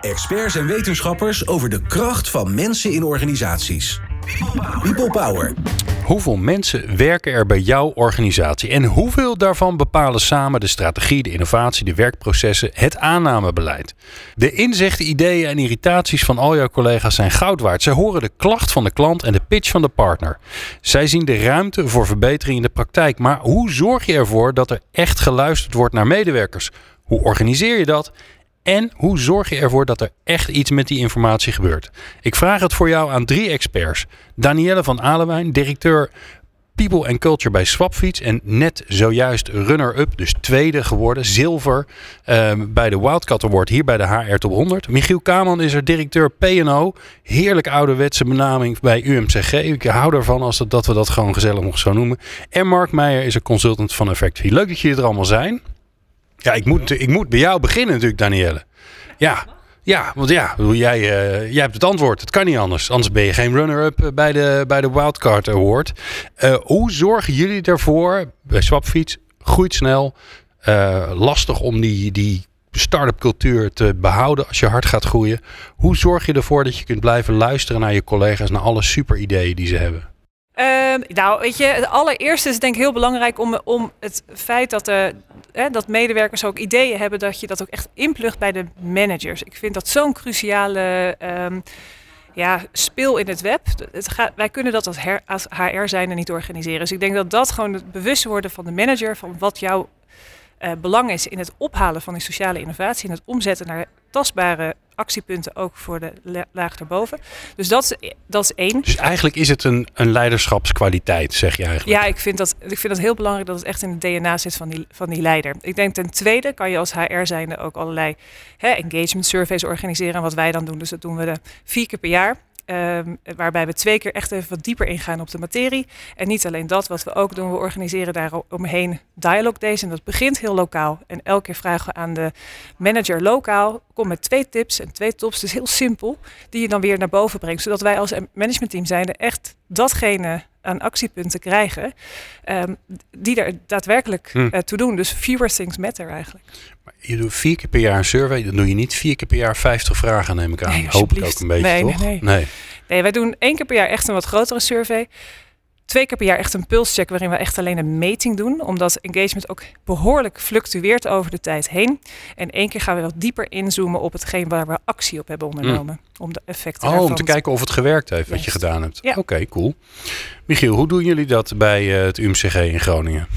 Experts en wetenschappers over de kracht van mensen in organisaties. People Power. Hoeveel mensen werken er bij jouw organisatie en hoeveel daarvan bepalen samen de strategie, de innovatie, de werkprocessen, het aannamebeleid? De inzichten, ideeën en irritaties van al jouw collega's zijn goud waard. Zij horen de klacht van de klant en de pitch van de partner. Zij zien de ruimte voor verbetering in de praktijk. Maar hoe zorg je ervoor dat er echt geluisterd wordt naar medewerkers? Hoe organiseer je dat? En hoe zorg je ervoor dat er echt iets met die informatie gebeurt? Ik vraag het voor jou aan drie experts. Danielle van Alewijn, directeur People and Culture bij Swapfiets. En net zojuist runner-up, dus tweede geworden, zilver ehm, bij de Wildcat Award hier bij de HR Top 100. Michiel Kaman is er directeur P&O. Heerlijk ouderwetse benaming bij UMCG. Ik hou ervan als dat, dat we dat gewoon gezellig nog zo noemen. En Mark Meijer is er consultant van Effectvie. Leuk dat jullie er allemaal zijn. Ja, ik moet, ik moet bij jou beginnen natuurlijk, Danielle. Ja, ja want ja, jij, uh, jij hebt het antwoord. Het kan niet anders. Anders ben je geen runner-up eh, bij de, bij de Wildcard Award. Uh, hoe zorgen jullie ervoor, bij Swapfiets, groeit snel, lastig om die, die start-up cultuur te behouden als je hard gaat groeien. Hoe zorg je ervoor dat je kunt blijven luisteren naar je collega's, naar alle super ideeën die ze hebben? Uh, nou, weet je, het allereerste is denk ik heel belangrijk om, om het feit dat, de, hè, dat medewerkers ook ideeën hebben, dat je dat ook echt inplugt bij de managers. Ik vind dat zo'n cruciale um, ja, speel in het web. Het gaat, wij kunnen dat als, HR zijn en niet organiseren. Dus ik denk dat dat gewoon het bewust worden van de manager, van wat jouw uh, belang is in het ophalen van die sociale innovatie en het omzetten naar tastbare actiepunten ook voor de laag daarboven. Dus dat is, dat is één. Dus eigenlijk is het een, een leiderschapskwaliteit, zeg je eigenlijk? Ja, ik vind, dat, ik vind dat heel belangrijk dat het echt in het DNA zit van die, van die leider. Ik denk ten tweede kan je als HR zijnde ook allerlei hè, engagement surveys organiseren. wat wij dan doen, dus dat doen we de vier keer per jaar. Um, waarbij we twee keer echt even wat dieper ingaan op de materie. En niet alleen dat, wat we ook doen, we organiseren daar omheen dialogue days. En dat begint heel lokaal. En elke keer vragen we aan de manager lokaal, kom met twee tips en twee tops. Dus heel simpel, die je dan weer naar boven brengt. Zodat wij als managementteam zijnde echt datgene aan actiepunten krijgen um, die er daadwerkelijk hm. uh, toe doen. Dus fewer things matter eigenlijk. Maar je doet vier keer per jaar een survey. Dan doe je niet vier keer per jaar 50 vragen, neem ik aan. Nee, Hoop ik ook een beetje, nee, toch? Nee. nee. nee, wij doen één keer per jaar echt een wat grotere survey twee keer per jaar echt een pulscheck waarin we echt alleen een meting doen. Omdat engagement ook behoorlijk fluctueert over de tijd heen. En één keer gaan we wat dieper inzoomen op hetgeen waar we actie op hebben ondernomen. Mm. Om de effecten Oh, om te kijken of het gewerkt heeft wat je gedaan hebt. Ja. Oké, cool. Michiel, hoe doen jullie dat bij uh, het UMCG in Groningen?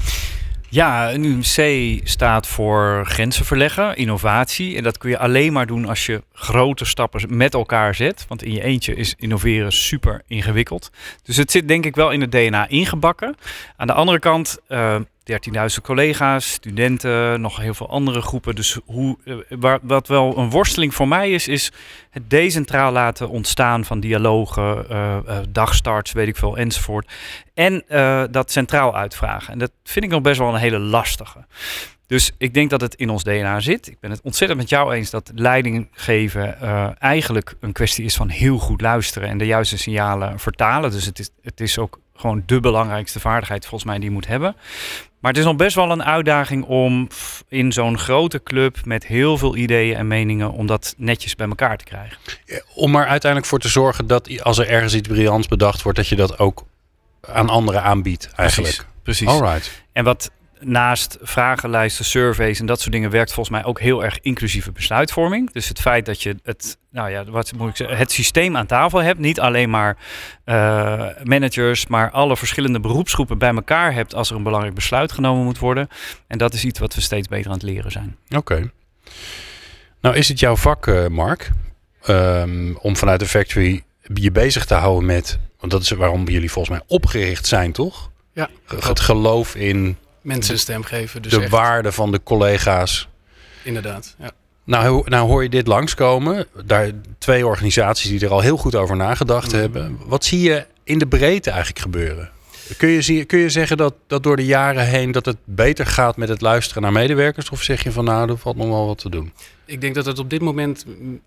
Ja, een UMC staat voor grenzen verleggen, innovatie. En dat kun je alleen maar doen als je grote stappen met elkaar zet. Want in je eentje is innoveren super ingewikkeld. Dus het zit denk ik wel in het DNA ingebakken. Aan de andere kant, uh, 13.000 collega's, studenten, nog heel veel andere groepen. Dus hoe, uh, wat wel een worsteling voor mij is, is het decentraal laten ontstaan van dialogen, uh, dagstarts, weet ik veel, enzovoort. En dat centraal uitvragen. En dat vind ik nog best wel een hele lastige. Dus ik denk dat het in ons DNA zit. Ik ben het ontzettend met jou eens dat leiding geven eigenlijk een kwestie is van heel goed luisteren en de juiste signalen vertalen. Dus het is, het is ook gewoon de belangrijkste vaardigheid volgens mij die je moet hebben. Maar het is nog best wel een uitdaging om in zo'n grote club met heel veel ideeën en meningen om dat netjes bij elkaar te krijgen. Om er uiteindelijk voor te zorgen dat als er ergens iets briljants bedacht wordt, dat je dat ook aan anderen aanbiedt eigenlijk. Precies. precies. Alright. En wat naast vragenlijsten, surveys en dat soort dingen werkt volgens mij ook heel erg inclusieve besluitvorming. Dus het feit dat je het, nou ja, wat moet ik zeggen, het systeem aan tafel hebt, niet alleen maar uh, managers, maar alle verschillende beroepsgroepen bij elkaar hebt als er een belangrijk besluit genomen moet worden. En dat is iets wat we steeds beter aan het leren zijn. Oké. Nou is het jouw vak, uh, Mark, um, om vanuit de factory je bezig te houden met, want dat is waarom jullie volgens mij opgericht zijn, toch? Ja. Het geloof in mensen een stem geven. Dus de waarde van de collega's. Inderdaad, ja. Nou, nou hoor je dit langskomen. Daar twee organisaties die er al heel goed over nagedacht mm. hebben. Wat zie je in de breedte eigenlijk gebeuren? Kun je, kun je zeggen dat, dat door de jaren heen dat het beter gaat met het luisteren naar medewerkers? Of zeg je van nou, er valt nog wel wat te doen? Ik denk dat het op dit moment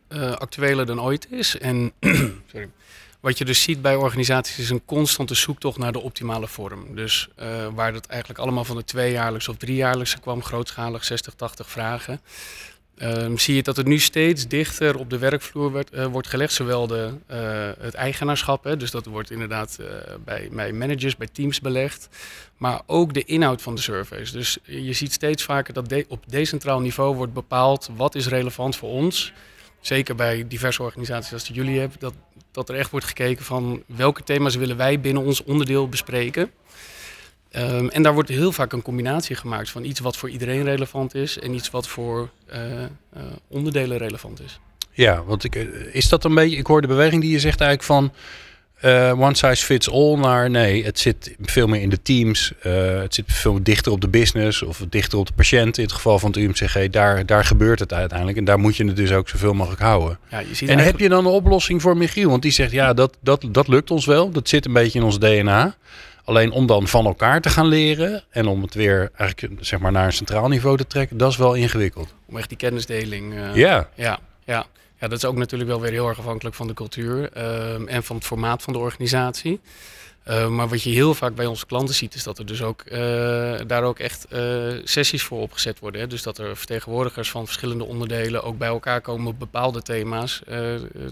uh, actueler dan ooit is. En sorry. Wat je dus ziet bij organisaties is een constante zoektocht naar de optimale vorm. Dus uh, waar dat eigenlijk allemaal van de tweejaarlijks of driejaarlijkse kwam, grootschalig 60, 80 vragen. ehm, zie je dat het nu steeds dichter op de werkvloer eh, wordt gelegd. Zowel de, eh, het eigenaarschap, hè, dus dat wordt inderdaad eh, bij, bij managers, bij teams belegd. Maar ook de inhoud van de surveys. Dus je ziet steeds vaker dat op decentraal niveau wordt bepaald wat is relevant voor ons. Zeker bij diverse organisaties als die jullie hebben. Dat, dat er echt wordt gekeken van welke thema's willen wij binnen ons onderdeel bespreken. Ehm, en daar wordt heel vaak een combinatie gemaakt van iets wat voor iedereen relevant is en iets wat voor eh, eh, onderdelen relevant is. Ja, want ik, eh, is dat een beetje... Ik hoor de beweging die je zegt eigenlijk van... eh, one size fits all naar nee, het zit veel meer in de teams. eh, het zit veel dichter op de business of dichter op de patiënt. In het geval van het UMCG, daar, daar gebeurt het uiteindelijk. En daar moet je het dus ook zoveel mogelijk houden. Ja, je ziet En heb je dan een oplossing voor Michiel? Want die zegt, ja, dat, dat, dat lukt ons wel. Dat zit een beetje in ons DNA. Alleen om dan van elkaar te gaan leren en om het weer eigenlijk zeg maar naar een centraal niveau te trekken, dat is wel ingewikkeld. om echt die kennisdeling. eh, Ja, Ja, ja. Ja, dat is ook natuurlijk wel weer heel erg afhankelijk van de cultuur ehm, en van het formaat van de organisatie. Ehm, maar wat je heel vaak bij onze klanten ziet, is dat er dus ook eh, daar ook echt eh, sessies voor opgezet worden. Hè? Dus dat er vertegenwoordigers van verschillende onderdelen ook bij elkaar komen op bepaalde thema's. eh,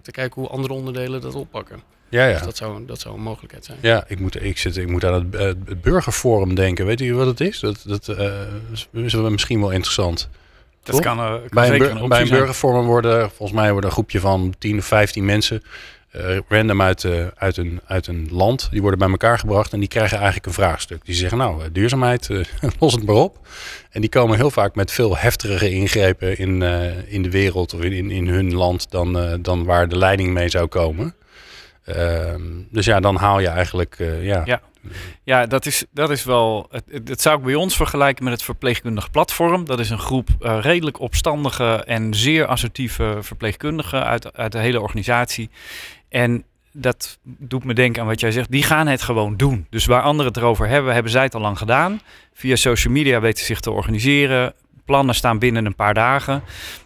te kijken hoe andere onderdelen dat oppakken. ja, Dus ja. dat zou, dat zou een mogelijkheid zijn. Ja, ik moet, ik, zit, ik moet aan het, het burgerforum denken. Weet u wat het is? Dat, dat is- misschien wel interessant. Dat Toch? kan, eh, kan Bij een, zeker bur- een optie bij een zijn. burgerforum worden, volgens mij worden een groepje van 10 of 15 mensen, eh, random uit, eh, uit, een, uit een land, die worden bij elkaar gebracht en die krijgen eigenlijk een vraagstuk. Die zeggen, nou, duurzaamheid, los het maar op. En die komen heel vaak met veel heftigere ingrepen in, in de wereld of in, in, in hun land dan, dan waar de leiding mee zou komen. Ehm, dus ja, dan haal je eigenlijk, ja. Ja. Ja, dat is, dat is wel. Het, zou ik bij ons vergelijken met het verpleegkundig platform. Dat is een groep eh, redelijk opstandige en zeer assertieve verpleegkundigen uit, uit de hele organisatie. En dat doet me denken aan wat jij zegt. Die gaan het gewoon doen. Dus waar anderen het erover hebben, hebben zij het al lang gedaan. Via social media weten ze zich te organiseren. Plannen staan binnen een paar dagen.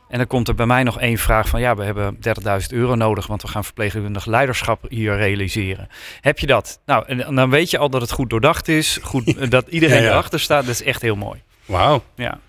En dan komt er bij mij nog één vraag van... ja, we hebben 30.000 euro nodig... want we gaan verpleegkundig leiderschap hier realiseren. Heb je dat? Nou, en, dan weet je al dat het goed doordacht is. Goed, dat iedereen Ja, ja. erachter staat. Dat is echt heel mooi. Wauw. Ja,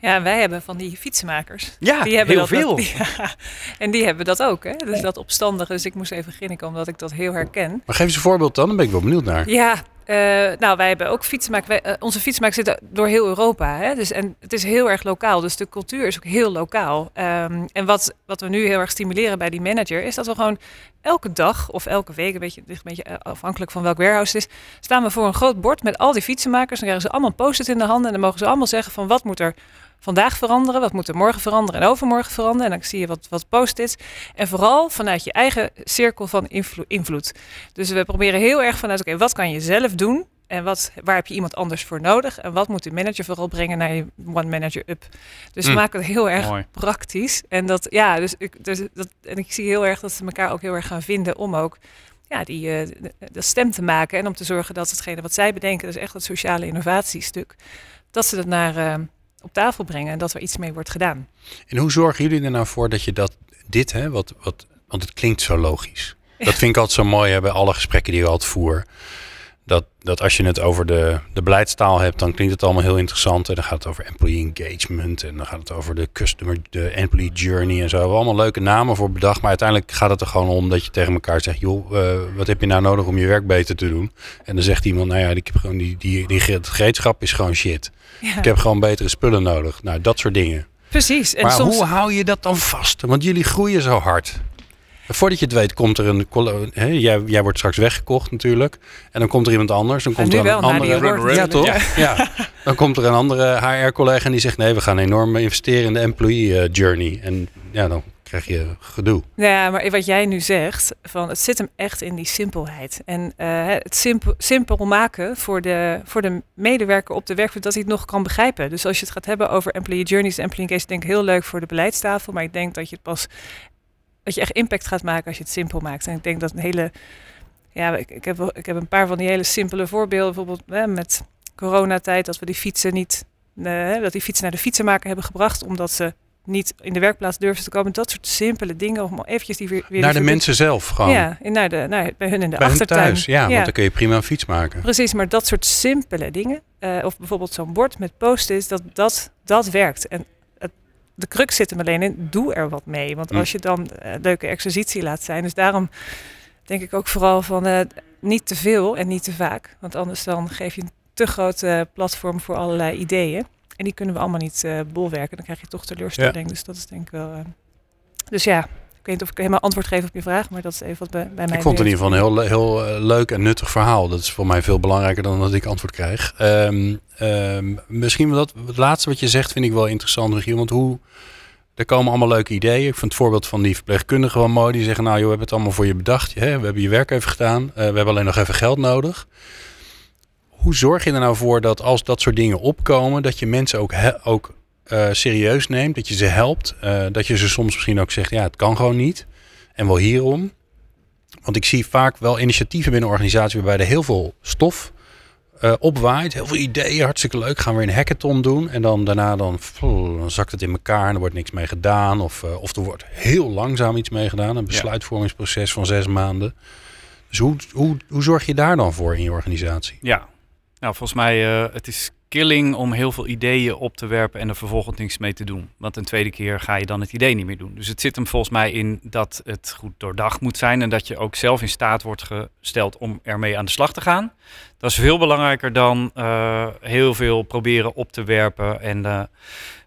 Ja, wij hebben van die fietsenmakers. ja die hebben heel dat, veel. dat- ja, en die hebben dat ook, hè? Dus dat opstandige. Dus ik moest even grinniken omdat ik dat heel herken. Maar geef eens een voorbeeld dan, dan ben ik wel benieuwd naar. Ja, eh, nou, wij hebben ook fietsenmakers. Wij, eh, onze fietsenmakers zitten door heel Europa. Hè? Dus, en het is heel erg lokaal. Dus de cultuur is ook heel lokaal. Ehm, en wat, wat we nu heel erg stimuleren bij die manager... is dat we gewoon elke dag of elke week... een beetje, een beetje eh, afhankelijk van welk warehouse het is... staan we voor een groot bord met al die fietsenmakers. Dan krijgen ze allemaal een post-it in de handen... en dan mogen ze allemaal zeggen van wat moet er vandaag veranderen... wat moet er morgen veranderen en overmorgen veranderen. En dan zie je wat, wat post-its. En vooral vanuit je eigen cirkel van invlo- invloed. Dus we proberen heel erg vanuit, oké, wat kan je zelf doen? En wat, waar heb je iemand anders voor nodig? En wat moet de manager vooral brengen naar je one manager up? Dus we Mm. maken het heel erg Mooi. praktisch. En dat, ja, dus ik, dus dat, en ik zie heel erg dat ze elkaar ook heel erg gaan vinden om ook ja, die de, de stem te maken. En om te zorgen dat hetgene wat zij bedenken, dus echt het sociale innovatiestuk, dat ze dat naar eh, op tafel brengen en dat er iets mee wordt gedaan. En hoe zorgen jullie er nou voor dat je dat, dit, hè, wat, wat, want het klinkt zo logisch. Dat vind ik altijd zo mooi hè, bij alle gesprekken die ik altijd voer. Dat, dat als je het over de, de beleidstaal hebt, dan klinkt het allemaal heel interessant. En dan gaat het over employee engagement. En dan gaat het over de customer, de employee journey en zo. We hebben allemaal leuke namen voor bedacht. Maar uiteindelijk gaat het er gewoon om dat je tegen elkaar zegt: joh, eh, wat heb je nou nodig om je werk beter te doen? En dan zegt iemand: nou ja, ik heb gewoon die, die, die, die het gereedschap is gewoon shit. Ja, Ik heb gewoon betere spullen nodig. Nou, dat soort dingen. precies. En maar soms, hoe hou je dat dan vast? Want jullie groeien zo hard. Voordat je het weet, komt er een. Hè, jij, jij wordt straks weggekocht natuurlijk. En dan komt er iemand anders. Dan komt nu er een andere. ja, toch? Ja. Dan komt er een andere HR-collega en die zegt: nee, we gaan enorm investeren in de employee eh, journey. En ja, dan krijg je gedoe. Ja, maar wat jij nu zegt, van het zit hem echt in die simpelheid. En eh, het simpel, simpel maken voor de, voor de medewerker op de werkvloer, dat hij het nog kan begrijpen. Dus als je het gaat hebben over employee journeys en employee engagement, denk ik heel leuk voor de beleidstafel. Maar ik denk dat je het pas, dat je echt impact gaat maken als je het simpel maakt. En ik denk dat een hele, ja, ik, ik, heb, ik heb een paar van die hele simpele voorbeelden. Bijvoorbeeld hè, met coronatijd, dat we die fietsen niet, eh, dat die fietsen naar de fietsenmaker hebben gebracht, omdat ze niet in de werkplaats durfden te komen. Dat soort simpele dingen, om eventjes die weer, weer Naar de mensen zelf gewoon. ja, in- naar de, naar, bij hun in de Bij hun achtertuin. thuis. Ja, want dan kun je prima een fiets maken. Precies, maar dat soort simpele dingen, eh, of bijvoorbeeld zo'n bord met post-its, dat, dat, dat werkt. En de crux zit hem alleen in, doe er wat mee. Want Mm. als je dan eh, leuke exercitie laat zijn, dus daarom denk ik ook vooral van eh, niet te veel en niet te vaak. Want anders dan geef je een te grote platform voor allerlei ideeën. En die kunnen we allemaal niet eh bolwerken. Dan krijg je toch teleurstelling. Dus dat is denk ik wel... dus ja, ik weet niet of ik helemaal antwoord geef op je vraag, maar dat is even wat bij, bij mij Ik vond het in ieder geval een heel, heel eh, leuk en nuttig verhaal. Dat is voor mij veel belangrijker dan dat ik antwoord krijg. Ehm, ehm, misschien dat, het laatste wat je zegt vind ik wel interessant, Michiel. Want hoe, er komen allemaal leuke ideeën. Ik vind het voorbeeld van die verpleegkundigen wel mooi. Die zeggen, nou joh, we hebben het allemaal voor je bedacht. Hè? We hebben je werk even gedaan. Eh, we hebben alleen nog even geld nodig. Hoe zorg je er nou voor dat als dat soort dingen opkomen, dat je mensen ook, he- ook eh, serieus neemt, dat je ze helpt, eh, dat je ze soms misschien ook zegt, ja, het kan gewoon niet. En wel hierom. Want ik zie vaak wel initiatieven binnen organisaties waarbij er heel veel stof eh, opwaait. Heel veel ideeën, hartstikke leuk. Gaan we een hackathon doen. En dan daarna dan, pff, dan zakt het in elkaar en er wordt niks mee gedaan. Of, of er wordt heel langzaam iets mee gedaan. Een besluitvormingsproces van zes maanden. Dus hoe, hoe, hoe zorg je daar dan voor in je organisatie? Ja, nou volgens mij uh, het is killing om heel veel ideeën op te werpen en er vervolgens niks mee te doen. Want een tweede keer ga je dan het idee niet meer doen. Dus het zit hem volgens mij in dat het goed doordacht moet zijn en dat je ook zelf in staat wordt gesteld om ermee aan de slag te gaan. Dat is veel belangrijker dan uh, heel veel proberen op te werpen. En uh,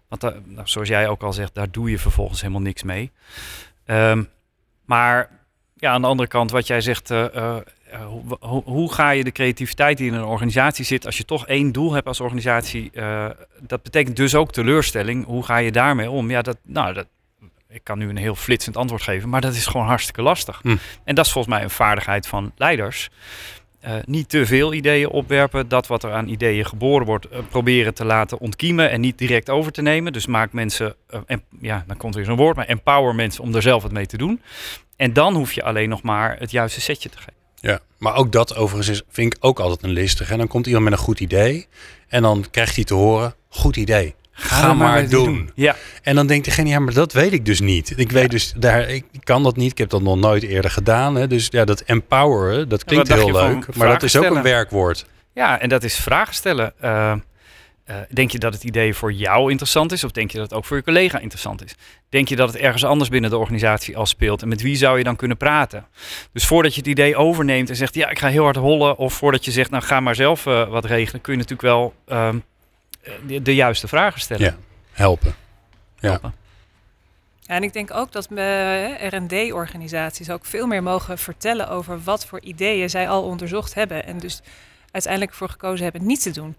want uh, nou, zoals jij ook al zegt, daar doe je vervolgens helemaal niks mee. Um, maar ja, aan de andere kant, wat jij zegt, hoe, hoe, hoe, ga je de creativiteit die in een organisatie zit, als je toch één doel hebt als organisatie, uh, dat betekent dus ook teleurstelling. Hoe ga je daarmee om? Ja, dat, nou, dat, ik kan nu een heel flitsend antwoord geven, maar dat is gewoon hartstikke lastig. Hm. En dat is volgens mij een vaardigheid van leiders. Uh, niet te veel ideeën opwerpen. Dat wat er aan ideeën geboren wordt, uh, proberen te laten ontkiemen en niet direct over te nemen. Dus maak mensen, uh, en, ja, dan komt er weer zo'n woord, maar empower mensen om er zelf wat mee te doen. En dan hoef je alleen nog maar het juiste setje te geven. Ja, maar ook dat overigens is, vind ik ook altijd een listig. En dan komt iemand met een goed idee en dan krijgt hij te horen, goed idee. Ga, Ga maar, maar doen. doen. Ja. En dan denkt degene, ja, maar dat weet ik dus niet. Ik weet ja. dus, daar, ik kan dat niet. Ik heb dat nog nooit eerder gedaan. Hè. Dus ja, dat empoweren, dat klinkt heel leuk. Maar dat is ook een werkwoord. Ja, en dat is vragen stellen. Uh, uh, denk je dat het idee voor jou interessant is? Of denk je dat het ook voor je collega interessant is? Denk je dat het ergens anders binnen de organisatie al speelt? En met wie zou je dan kunnen praten? Dus voordat je het idee overneemt en zegt, ja, ik ga heel hard hollen. Of voordat je zegt, nou, ga maar zelf uh, wat regelen. Kun je natuurlijk wel uh, de, de, juiste vragen stellen. Ja, helpen. Ja. helpen. Ja, en ik denk ook dat R&D-organisaties ook veel meer mogen vertellen over wat voor ideeën zij al onderzocht hebben. En dus uiteindelijk voor gekozen hebben niet te doen.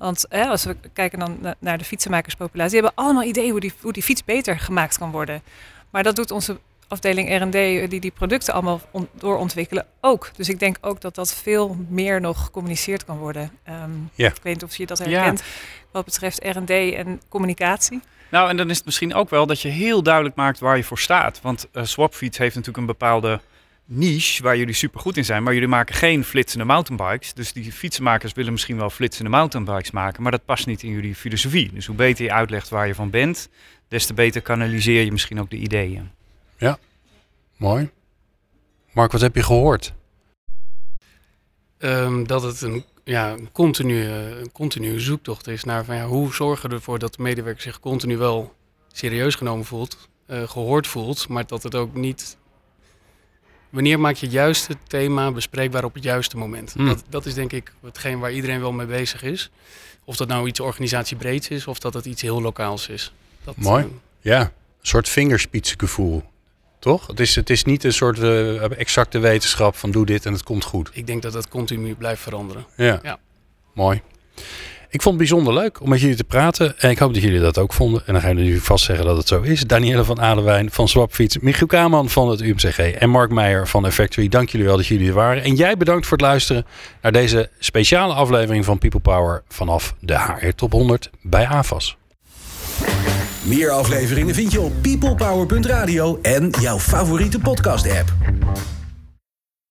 Want hè, als we kijken dan naar de fietsenmakerspopulatie, die hebben allemaal ideeën hoe die, hoe die fiets beter gemaakt kan worden. Maar dat doet onze afdeling R&D, die die producten allemaal on, doorontwikkelen, ook. Dus ik denk ook dat dat veel meer nog gecommuniceerd kan worden. Um, ja. Ik weet niet of je dat herkent ja. wat betreft R&D en communicatie. Nou, en dan is het misschien ook wel dat je heel duidelijk maakt waar je voor staat. Want uh, Swapfiets heeft natuurlijk een bepaalde niche waar jullie super goed in zijn. Maar jullie maken geen flitsende mountainbikes. Dus die fietsenmakers willen misschien wel flitsende mountainbikes maken. Maar dat past niet in jullie filosofie. Dus hoe beter je uitlegt waar je van bent, des te beter kanaliseer je misschien ook de ideeën. Ja, mooi. Mark, wat heb je gehoord? Um, dat het een, ja, een, continue, een continue zoektocht is naar van, ja, hoe zorgen we ervoor dat de medewerker zich continu wel serieus genomen voelt, uh, gehoord voelt, maar dat het ook niet Wanneer maak je het juiste thema bespreekbaar op het juiste moment? Hmm. Mm. Dat, dat, is denk ik hetgeen waar iedereen wel mee bezig is. Of dat nou iets organisatiebreeds is of dat het iets heel lokaals is. Dat, Mooi. Uh, ja, een soort vingerspitsengevoel. Toch? Het is, het is niet een soort uh, exacte wetenschap van doe dit en het komt goed. Ik denk dat dat continu blijft veranderen. Ja, ja. mooi. Ik vond het bijzonder leuk om met jullie te praten. En ik hoop dat jullie dat ook vonden. En dan gaan jullie vast zeggen dat het zo is. Danielle van Adelwijn van Swapfiets. Michiel Kaman van het UMCG. En Mark Meijer van Effectory. Dank jullie wel dat jullie er waren. En jij bedankt voor het luisteren naar deze speciale aflevering van People Power. Vanaf de HR Top 100 bij AFAS. Meer afleveringen vind je op peoplepower.radio en jouw favoriete podcast app.